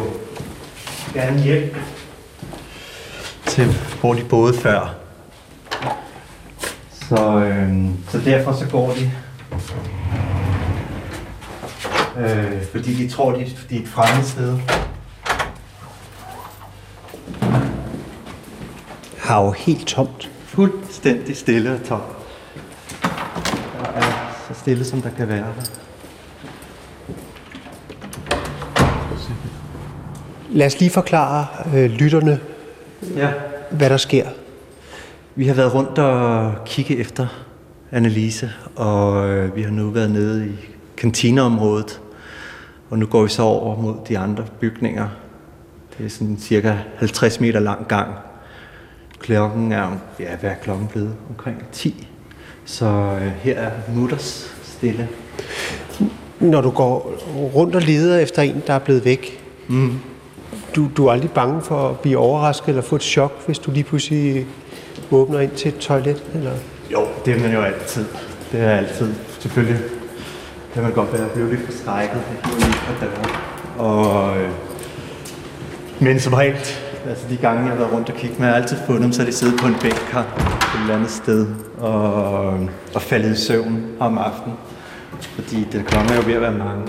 S8: gerne hjælpe til, hvor de boede før. Så, øh, så derfor så går de øh, fordi de tror, de, de er et fremmed sted.
S2: Har jo helt tomt.
S8: Fuldstændig stille og tomt. Der er så stille, som der kan være der.
S2: Lad os lige forklare øh, lytterne,
S8: Ja.
S2: hvad der sker.
S8: Vi har været rundt og kigge efter Annelise, og øh, vi har nu været nede i kantineområdet, og nu går vi så over mod de andre bygninger. Det er sådan cirka 50 meter lang gang. Klokken er, ja, hvad er klokken blevet? Omkring 10. Så øh, her er mutters stille.
S2: Når du går rundt og leder efter en, der er blevet væk,
S8: Mm.
S2: du, du er aldrig bange for at blive overrasket eller få et chok, hvis du lige pludselig åbner ind til et toilet? Eller?
S8: Jo, det er man jo altid. Det er altid. Selvfølgelig kan man godt være blevet lidt forskrækket. Det er døre. Og, øh, men som regel, altså de gange, jeg har været rundt og kigge med, har altid fundet dem, så de sidder på en bænk her et eller andet sted og, øh, og faldet i søvn om aftenen. Fordi det kommer jo ved at være mange.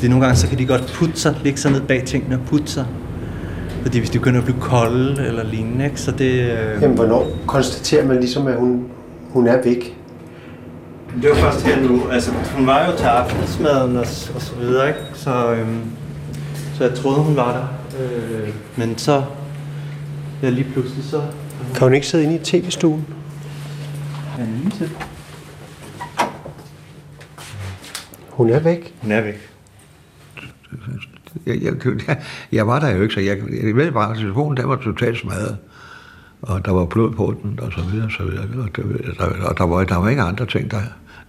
S8: Det er nogle gange, så kan de godt putte sig, ligge sig ned bag tingene og putte sig. Fordi hvis de begynder at blive kolde eller lignende, ikke, så det... Øh...
S2: Jamen, hvornår konstaterer man ligesom, at hun, hun er væk?
S8: Det var først her nu. Altså, hun var jo til aftensmaden og, og så videre, ikke? Så, øhm, så jeg troede, hun var der. Øh, men så... Ja, lige pludselig så...
S2: Kan hun ikke sidde inde i tv-stuen?
S8: Ja, lige til.
S2: Hun er væk.
S8: Hun er væk.
S7: Jeg, jeg, jeg var der jo ikke, så jeg, jeg ved bare, at telefonen der var totalt smadret. Og der var blod på den, og så videre, og så videre. Og, det, der, og der, var, der var ikke andre ting, der...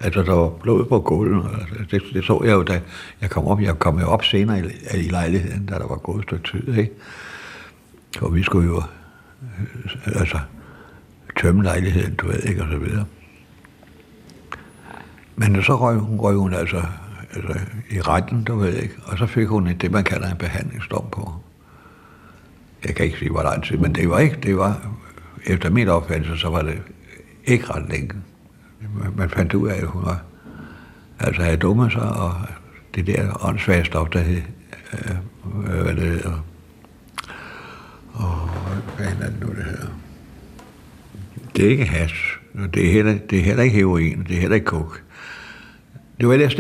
S7: Altså, der var blod på gulvet, og det, det, så jeg jo, da jeg kom op. Jeg kom jo op senere i, i lejligheden, da der var gået et stykke tid, ikke? Og vi skulle jo, øh, altså, tømme lejligheden, du ved, ikke, og så videre. Men så røg, hun, røg hun altså, altså i retten, du ved ikke, og så fik hun det, man kalder en behandlingsdom på. jeg kan ikke sige, hvor lang tid, men det var ikke, det var, efter min opfattelse, så var det ikke ret længe. Man- fandt ud af, at hun var, altså havde dummet sig, og det der åndssvage stof, der hed, øh, øh hvad det hedder, og hvad er det nu, det hedder? Det er ikke hash, og det er heller, det er heller ikke heroin, det er heller ikke kok. Det var LSD.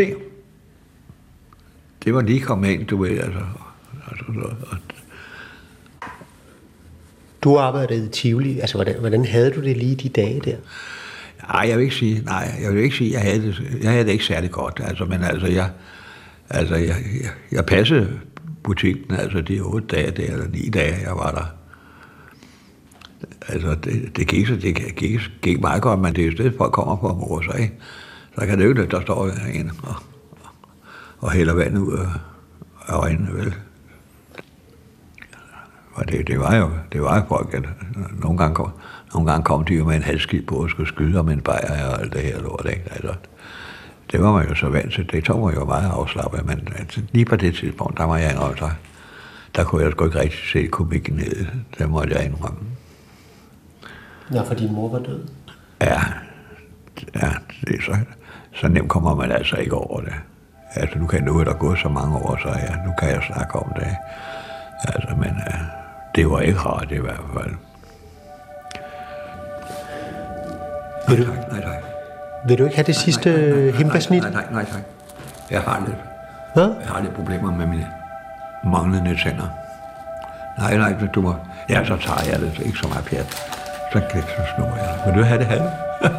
S7: Det var lige kommet ind, du ved, altså. altså og,
S2: du arbejdede i Tivoli. Altså, hvordan, hvordan havde du det lige de dage der?
S7: Nej, jeg vil ikke sige, nej, jeg vil ikke sige, jeg havde det, jeg havde det ikke særlig godt, altså, men altså, jeg, altså, jeg, jeg, jeg passede butikken, altså, de otte dage der, eller ni dage, jeg var der. Altså, det, det gik, så det gik, gik meget godt, men det er jo stedet, folk kommer på at mor sig, ikke? Så kan det jo ikke, der står en og, og hælder vand ud af, af øjnene, vel? Og det, det var jo det var jo folk, at nogle gange kom, nogle gange kom de jo med en halvskid på og skulle skyde om en bajer og alt det her lort, ikke? Altså, det var man jo så vant til. Det tog mig jo meget afslappet, men altså, lige på det tidspunkt, der var jeg indrømme, der, der kunne jeg sgu ikke rigtig se komikken ned. Det måtte jeg indrømme.
S2: Nå, for din mor var død.
S7: Ja, ja det er så, så nemt kommer man altså ikke over det. Altså, nu kan nu er der gået så mange år, så ja, nu kan jeg snakke om det. Altså, men uh, det var ikke rart i hvert fald.
S2: Vil du,
S7: Nej, nej.
S2: vil du ikke have det sidste himbasnit?
S7: Nej, nej, nej, tak. Jeg har lidt,
S2: Hvad?
S7: jeg har lidt problemer med mine manglende tænder. Nej, nej, du må... Ja, så tager jeg det ikke så meget pjat. Så, så snor jeg. Vil du have det halve? [laughs]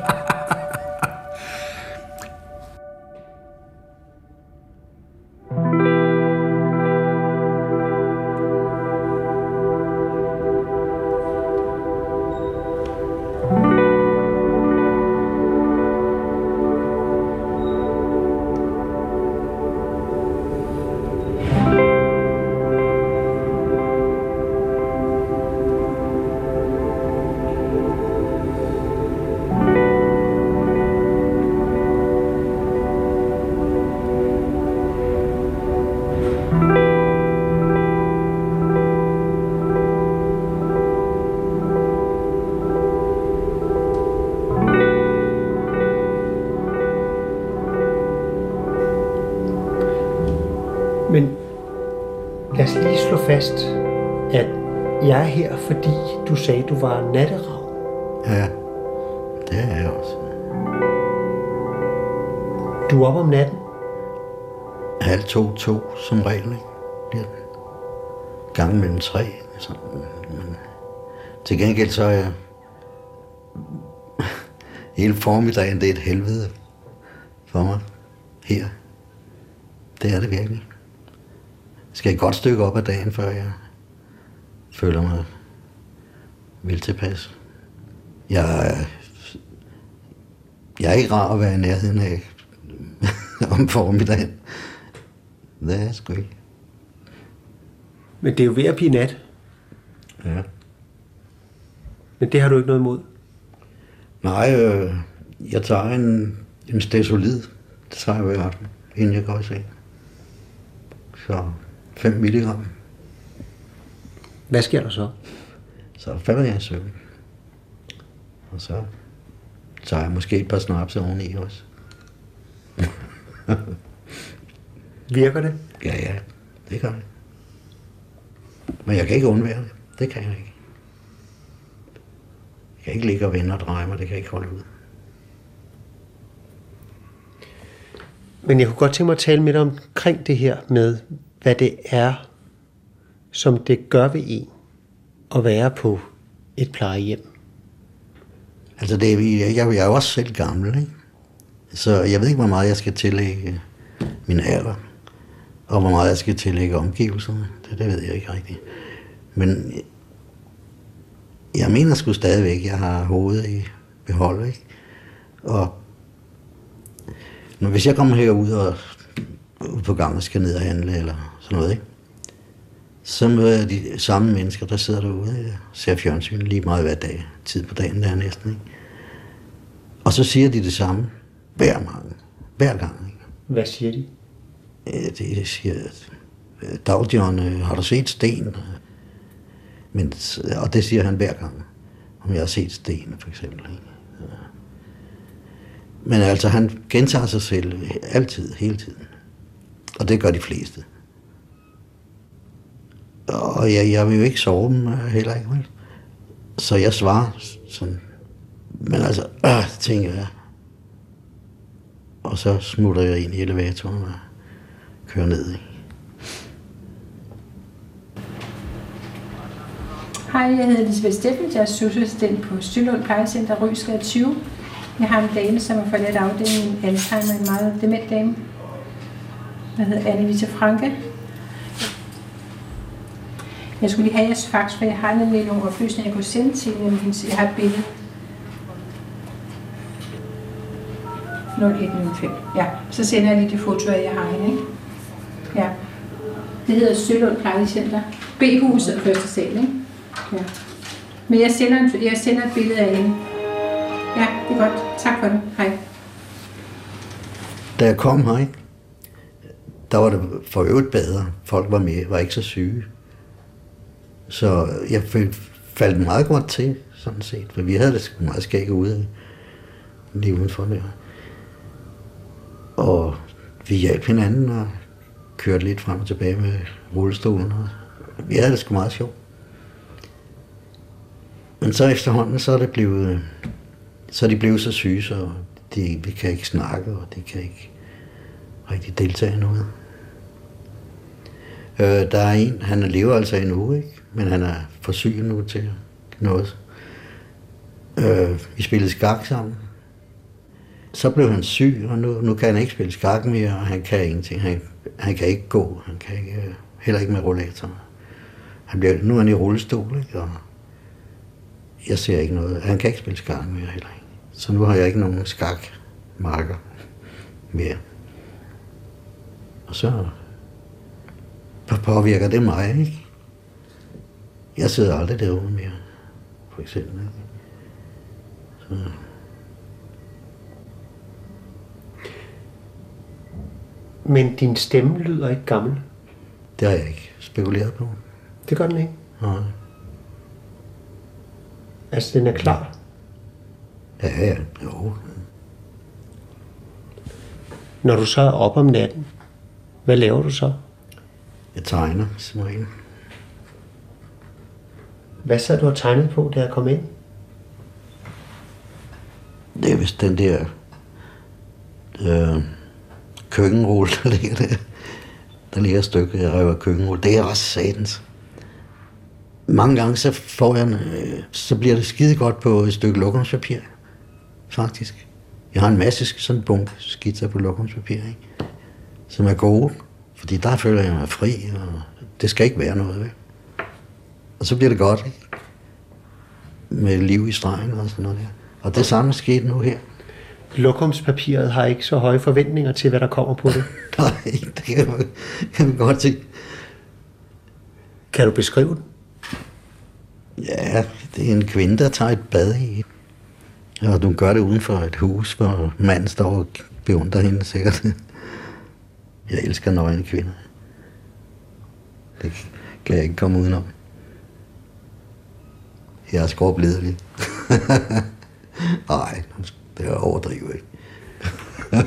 S5: Ja, det er jeg også.
S2: Du er op om natten.
S5: Halv to, to som regel, ikke? Bliver det. Gang mellem tre. Sådan. Men til gengæld så er jeg [laughs] hele formiddagen, det er et helvede for mig her. Det er det virkelig. Jeg skal et godt stykke op ad dagen, før jeg føler mig vel tilpas. Jeg, jeg er ikke rar at være i nærheden af [laughs] om formiddagen. Det er jeg sgu ikke.
S2: Men det er jo ved at blive nat.
S5: Ja.
S2: Men det har du ikke noget imod.
S5: Nej, øh, jeg tager en, en stesolid. Det tager jeg hver aften, inden jeg går i seng. Så 5 milligram.
S2: Hvad sker der så?
S5: Så falder jeg i søvn. Og så tager jeg måske et par snaps oveni også. [laughs]
S2: Virker det?
S5: Ja, ja, det gør det. Men jeg kan ikke undvære det. Det kan jeg ikke. Jeg kan ikke ligge og vende og dreje mig. Det kan jeg ikke holde ud.
S2: Men jeg kunne godt tænke mig at tale med dig omkring det her med, hvad det er, som det gør ved en at være på et plejehjem.
S5: Altså, det er, jeg, jeg er jo også selv gammel, ikke? Så jeg ved ikke, hvor meget jeg skal tillægge min alder, og hvor meget jeg skal tillægge omgivelserne. Det, det ved jeg ikke rigtigt. Men jeg mener sgu stadigvæk, at jeg har hovedet i behold, ikke? Og men hvis jeg kommer herud og ud på gangen skal ned og handle eller sådan noget, ikke? Så møder jeg de samme mennesker, der sidder derude og ser fjernsyn lige meget hver dag. Tid på dagen, der er næsten. Ikke? Og så siger de det samme hver gang. Hver gang. Ikke?
S2: Hvad siger de?
S5: Øh, Det siger, at, øh, Dag John, øh, har du set Sten? Men, og det siger han hver gang, om jeg har set sten for eksempel. Ja. Men altså, han gentager sig selv altid, hele tiden. Og det gør de fleste. Og jeg, jeg vil jo ikke sove dem øh, heller ikke, vel? Så jeg svarer sådan. Men altså, øh, tænker jeg. Og så smutter jeg ind i elevatoren og kører ned. Ikke?
S9: Hej, jeg hedder Elisabeth Steffens. jeg er socialassistent på Sølund Plejecenter Rysgade 20. Jeg har en dame, som har forladt afdelingen Alzheimer, en meget dement dame. Der hedder Anne-Lise Franke. Jeg skulle lige have jeres fax, for jeg har nemlig nogle oplysninger, jeg kunne sende til hende. hendes- Jeg har et billede. 0105. Ja, så sender jeg lige det foto, af, jeg har hende, ikke? Ja. Det hedder Sølund Plejecenter. B-huset første sal, ikke? Ja. Men jeg sender, en, jeg sender et billede af hende. Ja, det er godt. Tak for det. Hej.
S5: Da jeg kom her, ikke, der var det for øvrigt bedre. Folk var med, var ikke så syge. Så jeg faldt meget godt til, sådan set. For vi havde det sgu meget skæg ude lige udenfor der. Og vi hjalp hinanden og kørte lidt frem og tilbage med rullestolen. Og vi havde det sgu meget sjovt. Men så efterhånden, så er det blevet, så er de blevet så syge, så de, vi kan ikke snakke, og de kan ikke rigtig deltage i noget. Øh, der er en, han lever altså endnu, ikke? Men han er for syg nu til noget. Øh, vi spillede skak sammen. Så blev han syg, og nu, nu kan han ikke spille skak mere, og han kan ingenting. Han, han kan ikke gå, han kan ikke, øh, heller ikke med rollator. Han bliver, nu er han i rullestol, ikke? og jeg ser ikke noget. Han kan ikke spille skak mere heller ikke. Så nu har jeg ikke nogen skakmarker mere. Og så påvirker det mig, ikke? Jeg sidder aldrig derude mere, for eksempel. Ikke? Så.
S2: Men din stemme lyder ikke gammel.
S5: Det har jeg ikke spekuleret på.
S2: Det gør den ikke.
S5: Nej.
S2: Altså, den er klar.
S5: Ja, ja, jo.
S2: Når du så er op om natten, hvad laver du så?
S5: Jeg tegner, som regel.
S2: Hvad sad du og tegnede på, da jeg kom ind?
S5: Det er vist den der øh, køkkenrulle, der ligger der. Der ligger et stykke, jeg røver køkkenrulle. Det er også satans. Mange gange så får jeg, en, øh, så bliver det skide godt på et stykke lokumspapir. Faktisk. Jeg har en masse sådan en bunke skitser på lokumspapir, ikke? som er gode. Fordi der føler jeg mig fri, og det skal ikke være noget. Vel? Og så bliver det godt, ikke? Med liv i stregen og sådan noget der. Og det samme skete nu her.
S2: Lokumspapiret har ikke så høje forventninger til, hvad der kommer på det. [laughs]
S5: Nej, det kan man, kan man godt se.
S2: Kan du beskrive den?
S5: Ja, det er en kvinde, der tager et bad i. Og du gør det uden for et hus, hvor manden står og beundrer hende sikkert. Jeg elsker nøgne kvinder. Det kan jeg ikke komme udenom. Jeg er skorblidelig. [laughs] Nej, det er overdrivet ikke. [laughs]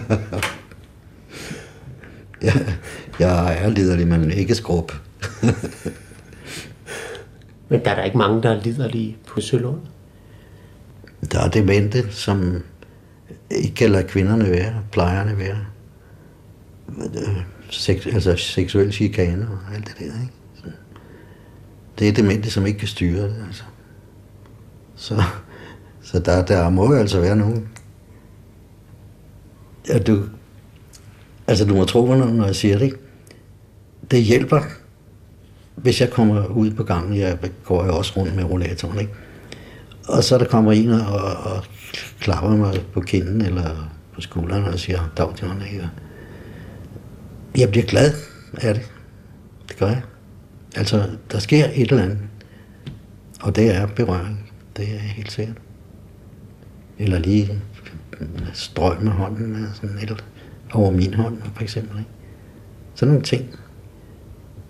S5: jeg, jeg er liderlig, men ikke skrub. [laughs]
S2: Men der er der ikke mange, der er liderlige på Sølund.
S5: Der er demente, som ikke kan lade kvinderne være, plejerne være. Sex, altså seksuel chikane og alt det der, ikke? Det er demente, som ikke kan styre det, altså. Så, så der, der må jo altså være nogen. Ja, du, altså du må tro mig, når jeg siger det, ikke? Det hjælper, hvis jeg kommer ud på gangen, jeg går jo også rundt med rollatoren, ikke? Og så der kommer en og, og klapper mig på kinden eller på skulderen og siger, dag John, ikke? Jeg bliver glad af det. Det gør jeg. Altså, der sker et eller andet. Og det er berøring. Det er helt sikkert. Eller lige strøg med hånden eller sådan et, over min hånd, for eksempel. Ikke? Sådan nogle ting.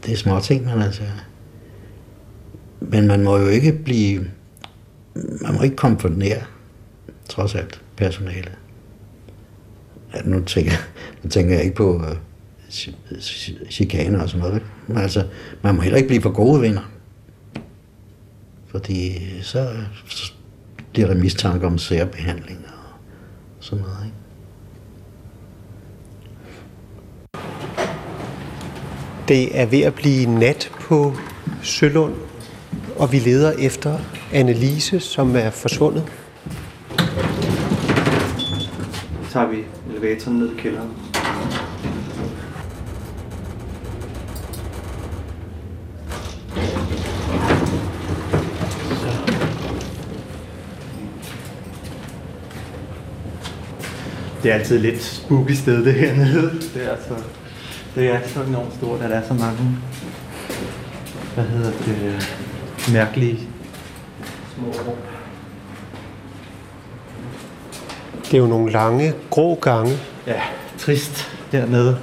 S5: Det er små ting, men altså... Men man må jo ikke blive... Man må ikke komme for nær, trods alt, personale. Ja, nu, tænker, nu tænker jeg ikke på uh, chikaner og sådan noget. Men altså, man må heller ikke blive for gode venner. Fordi så, bliver der mistanke om særbehandling og sådan noget. Ikke?
S2: Det er ved at blive nat på Sølund, og vi leder efter Annelise, som er forsvundet.
S8: Så tager vi elevatoren ned i kælderen. Det er altid lidt spooky sted, det hernede. Det er så, det er så enormt stort, at der er så mange, hvad hedder det, mærkelige små rum.
S2: Det er jo nogle lange, grå gange.
S8: Ja, trist dernede.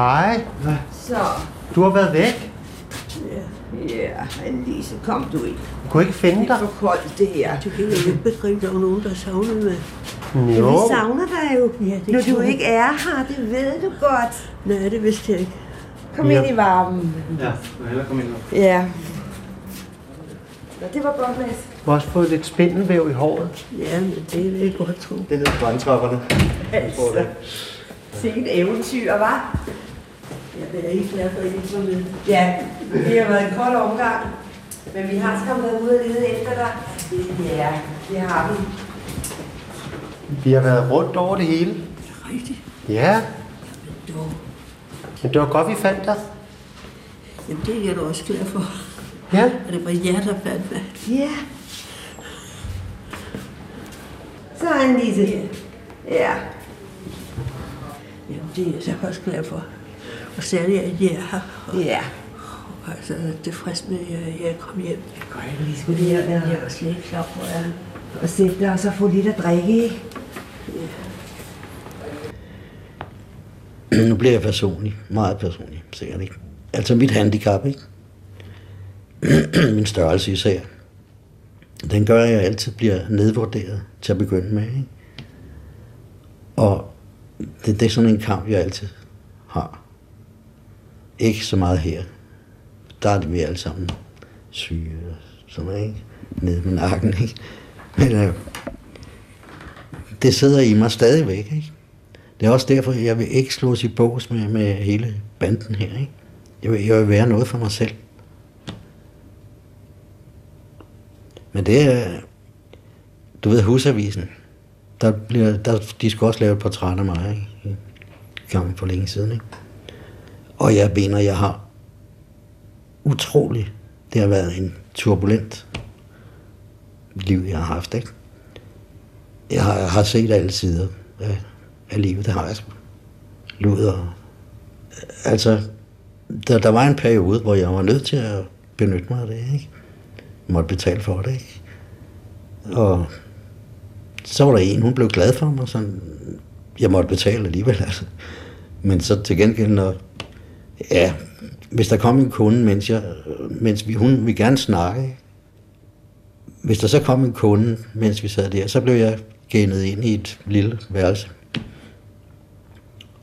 S2: Hej,
S3: Så,
S2: du har været væk.
S3: ja, ja, Annelise, kom du ind.
S2: Du kunne ikke finde
S3: Det er
S2: dig.
S3: for koldt, det her.
S6: Du kan jo ikke begribe, der var nogen, der savnede mig.
S3: Ja,
S2: Jo,
S3: vi savner dig jo,
S6: Ja, det
S3: når
S6: tror
S3: du
S6: jeg.
S3: ikke er her. Det ved du godt.
S6: Nej, det vidste jeg ikke.
S3: Kom
S2: Ja.
S3: ind i varmen.
S8: Ja, må hellere komme ind nu.
S3: Ja. Nå, det var godt, Mads.
S2: du har også fået lidt spindelvæv i håret.
S6: Ja, men det vil jeg godt tro.
S8: Det er nede på brandtrapperne.
S3: Altså, sikkert eventyr, var.
S6: Jeg er ikke glad for, at I ikke var med.
S3: Ja, det har været en kold omgang. Men vi har skam været ude og lede efter dig. Ja, det har vi.
S2: Vi har været rundt over det hele.
S6: Rigtigt.
S2: Ja, men det var godt, vi fandt dig.
S6: Jamen, det er jeg da også glad for.
S2: Ja,
S6: Og det var jer, der fandt mig.
S3: Ja. Så Annelise. Ja.
S6: Jamen, det er jeg så også glad for. Og særligt, at jeg er her. Og,
S3: Ja.
S6: og altså, tilfreds med, at jeg, jeg kom hjem.
S3: Godt, vi skulle lige have
S6: Jeg er slet ikke klar på, at jeg
S3: og sætte dig og så få lidt at drikke, ikke?
S5: nu bliver jeg personlig. Meget personlig, sikkert ikke. Altså mit handicap, ikke? [clears throat] Min størrelse især. Den gør, at jeg altid bliver nedvurderet til at begynde med, ikke? Og det, det er sådan en kamp, jeg altid har. Ikke så meget her. Der er vi alle sammen syge og sådan noget, ikke? Nede med nakken, ikke? Men øh, det sidder i mig stadigvæk, ikke? Det er også derfor, jeg vil ikke slås i bås med, med hele banden her. Ikke? Jeg, vil, jeg vil være noget for mig selv. Men det er, du ved, husavisen, der bliver, der, de skulle også lave et portræt af mig ikke? Gammel for længe siden. Ikke? Og jeg mener, jeg har utrolig, det har været en turbulent liv, jeg har haft. Ikke? Jeg har, har set alle sider af, af livet, det har jeg. Luder. Altså, der, der var en periode, hvor jeg var nødt til at benytte mig af det, ikke? Jeg måtte betale for det, ikke? Og så var der en, hun blev glad for mig, sådan, jeg måtte betale alligevel, altså. Men så til gengæld, når, ja, hvis der kom en kunde, mens, jeg, mens vi, hun ville gerne snakke, hvis der så kom en kunde, mens vi sad der, så blev jeg genet ind i et lille værelse.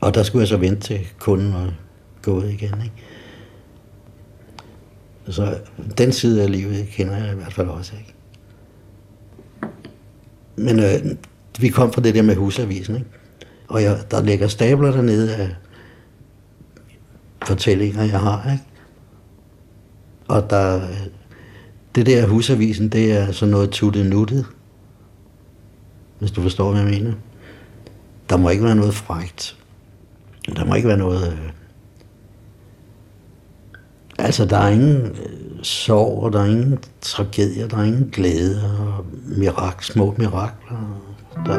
S5: Og der skulle jeg så vente til kunden var gået igen. Ikke? Så den side af livet kender jeg i hvert fald også. Ikke? Men øh, vi kom fra det der med husavisen, ikke? og jeg, der ligger stabler dernede af fortællinger, jeg har. Ikke? Og der, det der husavisen, det er sådan noget tuttet nuttet. Hvis du forstår, hvad jeg mener. Der må ikke være noget frægt. Der må ikke være noget... Øh... Altså, der er ingen øh, sorg, og der er ingen tragedier, der er ingen glæde og mirak, små mirakler. Der,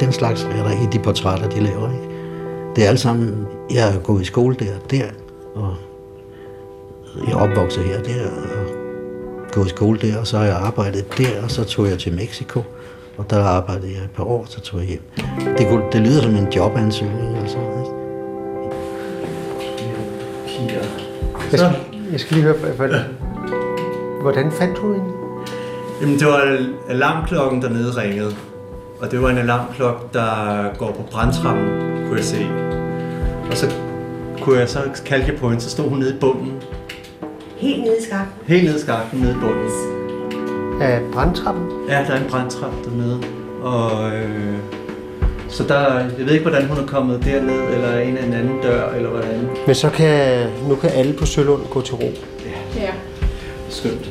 S5: den slags er der i de portrætter, de laver. Ikke? Det er alt sammen... Jeg er gået i skole der der, og jeg er opvokset her der, og gået i skole der, og så har jeg arbejdet der, og så tog jeg til Mexico, og der arbejdede jeg et par år, så tog jeg hjem. Det, kunne, det lyder som en jobansøgning, altså.
S2: Jeg skal, jeg skal lige høre, hvordan, hvordan fandt du hende?
S8: Jamen, det var alarmklokken dernede ringede. Og det var en alarmklokke, der går på brandtrappen, kunne jeg se. Og så kunne jeg så kalke på hende, så stod hun nede i bunden.
S3: Helt nede i skakten.
S8: Helt nede i skakten, nede i bunden.
S2: Af brandtrappen?
S8: Ja, der er en brandtrappe dernede. Og øh, så der, jeg ved ikke, hvordan hun er kommet derned, eller en af en anden dør, eller hvordan.
S2: Men så kan, nu kan alle på Sølund gå til ro.
S9: Ja.
S8: Skønt.